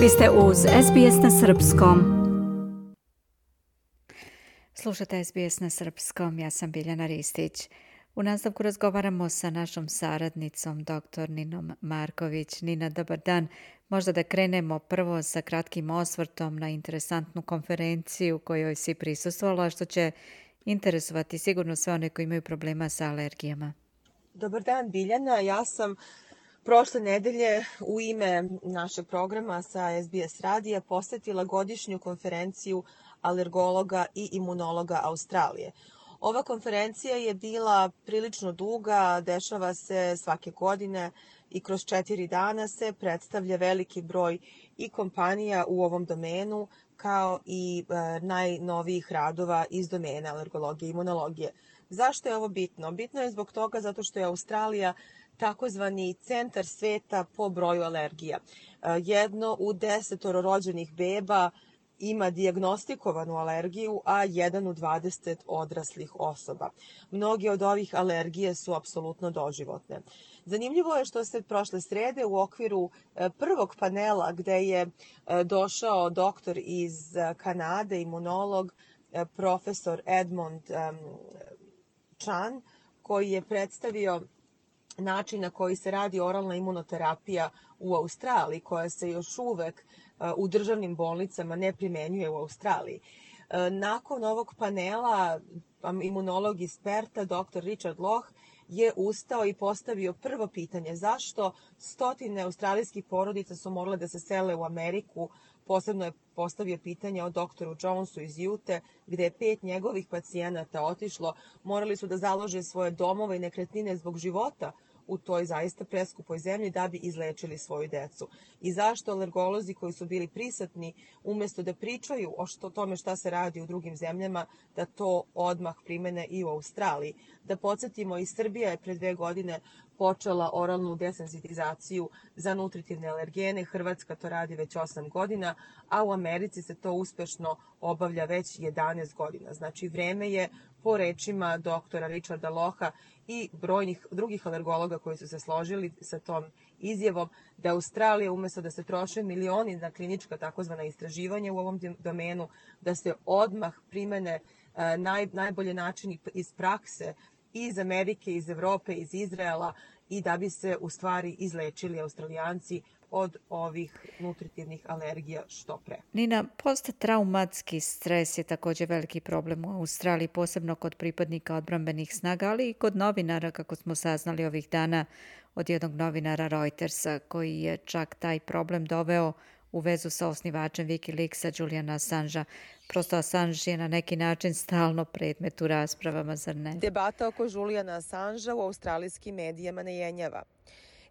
Vi ste uz SBS na Srpskom. Slušate SBS na Srpskom, ja sam Biljana Ristić. U nastavku razgovaramo sa našom saradnicom, dr. Ninom Marković. Nina, dobar dan. Možda da krenemo prvo sa kratkim osvrtom na interesantnu konferenciju kojoj si prisustvovala, što će interesovati sigurno sve one koji imaju problema sa alergijama. Dobar dan, Biljana. Ja sam prošle nedelje u ime našeg programa sa SBS radija posetila godišnju konferenciju alergologa i imunologa Australije. Ova konferencija je bila prilično duga, dešava se svake godine i kroz četiri dana se predstavlja veliki broj i kompanija u ovom domenu, kao i e, najnovijih radova iz domena alergologije i imunologije. Zašto je ovo bitno? Bitno je zbog toga zato što je Australija takozvani centar sveta po broju alergija. E, jedno u desetoro rođenih beba ima diagnostikovanu alergiju, a jedan u 20 odraslih osoba. Mnogi od ovih alergije su apsolutno doživotne. Zanimljivo je što se prošle srede u okviru e, prvog panela gde je e, došao doktor iz Kanade, imunolog, profesor Edmond Chan, koji je predstavio način na koji se radi oralna imunoterapija u Australiji, koja se još uvek u državnim bolnicama ne primenjuje u Australiji. E, nakon ovog panela imunolog iz Perta, dr. Richard Loh, je ustao i postavio prvo pitanje zašto stotine australijskih porodica su morale da se sele u Ameriku. Posebno je postavio pitanje o doktoru Jonesu iz Jute, gde je pet njegovih pacijenata otišlo. Morali su da založe svoje domove i nekretnine zbog života u toj zaista preskupoj zemlji da bi izlečili svoju decu. I zašto alergolozi koji su bili prisatni, umesto da pričaju o što, tome šta se radi u drugim zemljama, da to odmah primene i u Australiji. Da podsjetimo, i Srbija je pre dve godine počela oralnu desensitizaciju za nutritivne alergene. Hrvatska to radi već 8 godina, a u Americi se to uspešno obavlja već 11 godina. Znači, vreme je po rečima doktora Richarda Loha i brojnih drugih alergologa koji su se složili sa tom izjavom da Australija umesto da se troše milioni na klinička takozvana istraživanja u ovom domenu, da se odmah primene e, naj, najbolje načini iz prakse iz Amerike, iz Evrope, iz Izraela i da bi se u stvari izlečili australijanci od ovih nutritivnih alergija što pre. Nina, posttraumatski stres je takođe veliki problem u Australiji, posebno kod pripadnika odbrambenih snaga, ali i kod novinara, kako smo saznali ovih dana od jednog novinara Reutersa, koji je čak taj problem doveo u vezu sa osnivačem Wikileaksa Juliana Assangea. Prosto Assange je na neki način stalno predmet u raspravama, zar ne? Debata oko Juliana Assangea u australijskim medijama ne jenjava.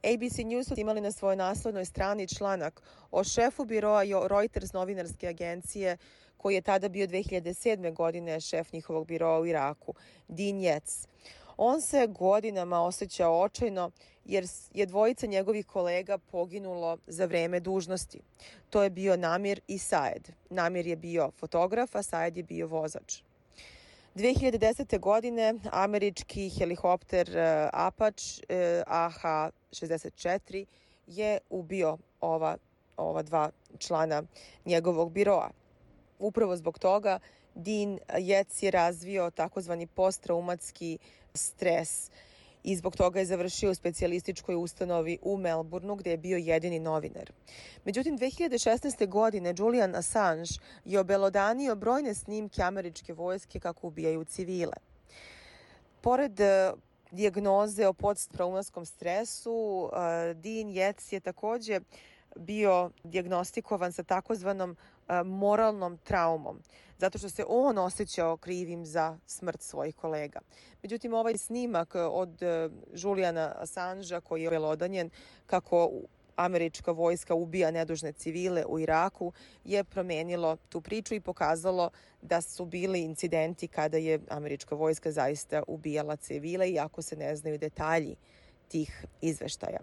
ABC News su imali na svojoj naslovnoj strani članak o šefu biroa Reuters novinarske agencije koji je tada bio 2007. godine šef njihovog biroa u Iraku, Dean Yates. On se godinama osjećao očajno jer je dvojica njegovih kolega poginulo za vreme dužnosti. To je bio Namir i Saed. Namir je bio fotograf, a Saed je bio vozač. 2010. godine američki helikopter uh, Apache uh, AH-64 je ubio ova, ova dva člana njegovog biroa. Upravo zbog toga Dean Jec je razvio takozvani posttraumatski stres i zbog toga je završio u specijalističkoj ustanovi u Melbourneu gde je bio jedini novinar. Međutim, 2016. godine Julian Assange je obelodanio brojne snimke američke vojske kako ubijaju civile. Pored e, dijagnoze o posttraumatskom stresu, e, Dean Yates je takođe bio diagnostikovan sa takozvanom e, moralnom traumom, zato što se on osjećao krivim za smrt svojih kolega. Međutim, ovaj snimak od e, Juliana Assangea koji je velodanjen kako američka vojska ubija nedužne civile u Iraku je promenilo tu priču i pokazalo da su bili incidenti kada je američka vojska zaista ubijala civile iako se ne znaju detalji tih izveštaja.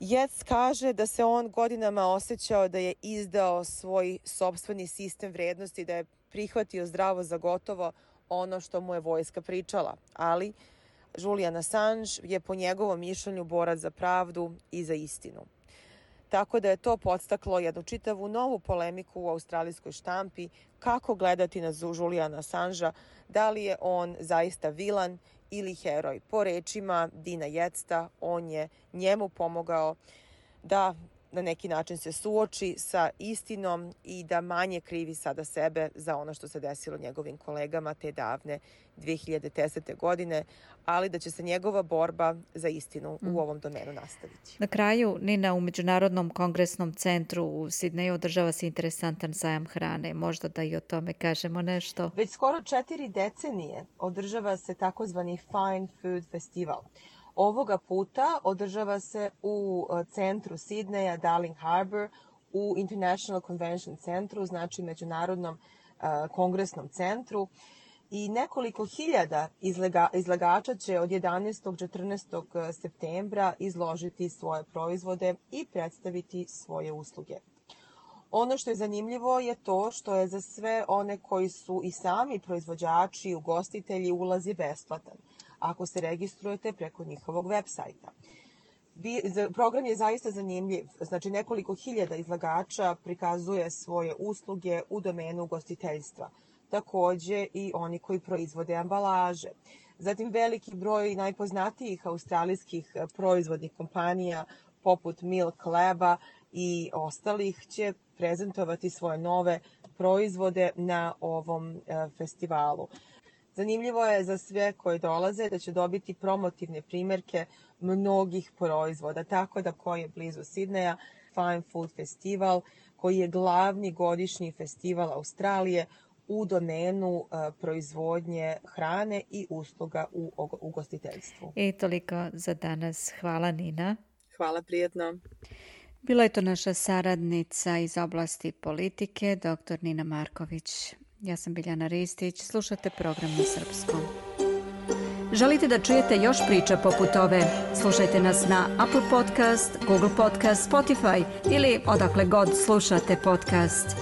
Jec kaže da se on godinama osjećao da je izdao svoj sobstveni sistem vrednosti, da je prihvatio zdravo za gotovo ono što mu je vojska pričala, ali Julian Assange je po njegovom mišljenju borac za pravdu i za istinu. Tako da je to podstaklo jednu čitavu novu polemiku u australijskoj štampi kako gledati na Julijana Assange, da li je on zaista vilan ili heroj. Po rečima Dina Jecta, on je njemu pomogao da na neki način se suoči sa istinom i da manje krivi sada sebe za ono što se desilo njegovim kolegama te davne 2010. godine, ali da će se njegova borba za istinu u mm. ovom domenu nastaviti. Na kraju, Nina, u Međunarodnom kongresnom centru u Sidneju održava se interesantan sajam hrane. Možda da i o tome kažemo nešto. Već skoro četiri decenije održava se takozvani Fine Food Festival – Ovoga puta održava se u e, centru Sidneja, Darling Harbour, u International Convention Centru, znači Međunarodnom uh, kongresnom centru i nekoliko hiljada izlega, izlagača će od 11. 14. septembra izložiti svoje proizvode i predstaviti svoje usluge. Ono što je zanimljivo je to što je za sve one koji su i sami proizvođači i ugostitelji ulaz je besplatan ako se registrujete preko njihovog web sajta. Program je zaista zanimljiv. Znači, nekoliko hiljada izlagača prikazuje svoje usluge u domenu ugostiteljstva. Takođe i oni koji proizvode ambalaže. Zatim veliki broj najpoznatijih australijskih proizvodnih kompanija poput Milk Laba i ostalih će prezentovati svoje nove proizvode na ovom e, festivalu. Zanimljivo je za sve koji dolaze da će dobiti promotivne primjerke mnogih proizvoda, tako da ko je blizu Sidneja, Fine Food Festival, koji je glavni godišnji festival Australije u domenu uh, proizvodnje hrane i usluga u ugostiteljstvu. I toliko za danas. Hvala Nina. Hvala prijetno. Bila je to naša saradnica iz oblasti politike, dr. Nina Marković. Ja sam Biljana Ristić, slušate program na srpskom. Želite da čujete još priča poput ove? Slušajte nas na Apple Podcast, Google Podcast, Spotify ili odakle god slušate podcast.